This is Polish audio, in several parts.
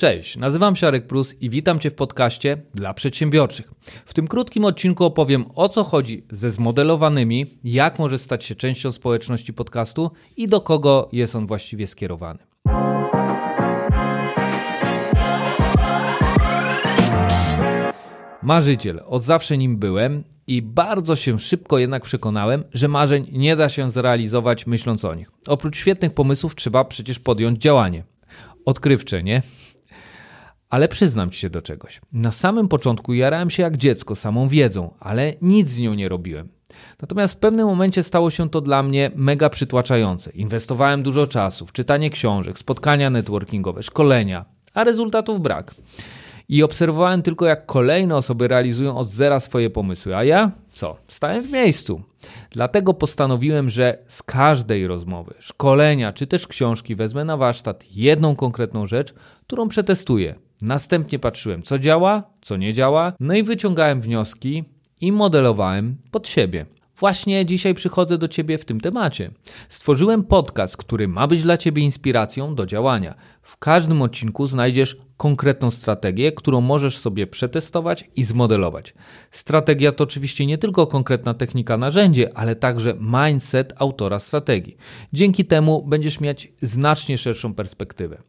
Cześć, nazywam się Arek Prus i witam Cię w podcaście dla przedsiębiorczych. W tym krótkim odcinku opowiem o co chodzi ze zmodelowanymi, jak może stać się częścią społeczności podcastu i do kogo jest on właściwie skierowany. Marzyciel, od zawsze nim byłem i bardzo się szybko jednak przekonałem, że marzeń nie da się zrealizować myśląc o nich. Oprócz świetnych pomysłów trzeba przecież podjąć działanie. Odkrywcze, nie? Ale przyznam ci się do czegoś. Na samym początku jarałem się jak dziecko samą wiedzą, ale nic z nią nie robiłem. Natomiast w pewnym momencie stało się to dla mnie mega przytłaczające. Inwestowałem dużo czasu w czytanie książek, spotkania networkingowe, szkolenia, a rezultatów brak. I obserwowałem tylko, jak kolejne osoby realizują od zera swoje pomysły, a ja co? Stałem w miejscu. Dlatego postanowiłem, że z każdej rozmowy, szkolenia czy też książki wezmę na warsztat jedną konkretną rzecz, którą przetestuję. Następnie patrzyłem, co działa, co nie działa, no i wyciągałem wnioski i modelowałem pod siebie. Właśnie dzisiaj przychodzę do Ciebie w tym temacie. Stworzyłem podcast, który ma być dla Ciebie inspiracją do działania. W każdym odcinku znajdziesz konkretną strategię, którą możesz sobie przetestować i zmodelować. Strategia to oczywiście nie tylko konkretna technika, narzędzie, ale także mindset autora strategii. Dzięki temu będziesz mieć znacznie szerszą perspektywę.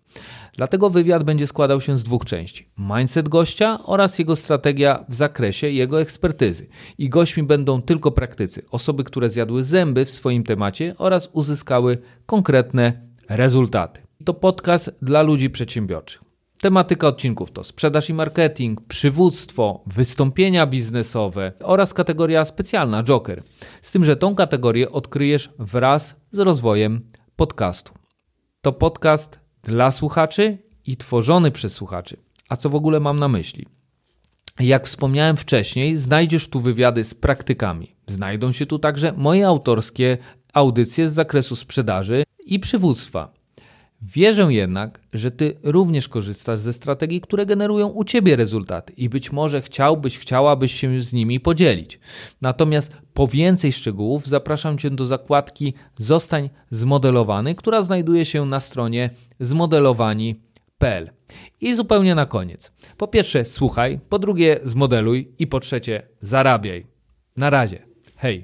Dlatego wywiad będzie składał się z dwóch części: mindset gościa oraz jego strategia w zakresie jego ekspertyzy. I gośćmi będą tylko praktycy, osoby, które zjadły zęby w swoim temacie oraz uzyskały konkretne rezultaty. To podcast dla ludzi przedsiębiorczych. Tematyka odcinków to sprzedaż i marketing, przywództwo, wystąpienia biznesowe oraz kategoria specjalna Joker. Z tym, że tą kategorię odkryjesz wraz z rozwojem podcastu. To podcast dla słuchaczy i tworzony przez słuchaczy. A co w ogóle mam na myśli? Jak wspomniałem wcześniej, znajdziesz tu wywiady z praktykami. Znajdą się tu także moje autorskie audycje z zakresu sprzedaży i przywództwa. Wierzę jednak, że Ty również korzystasz ze strategii, które generują u Ciebie rezultaty i być może chciałbyś, chciałabyś się z nimi podzielić. Natomiast po więcej szczegółów zapraszam Cię do zakładki Zostań zmodelowany, która znajduje się na stronie zmodelowani.pl. I zupełnie na koniec. Po pierwsze, słuchaj, po drugie, zmodeluj i po trzecie, zarabiaj. Na razie. Hej.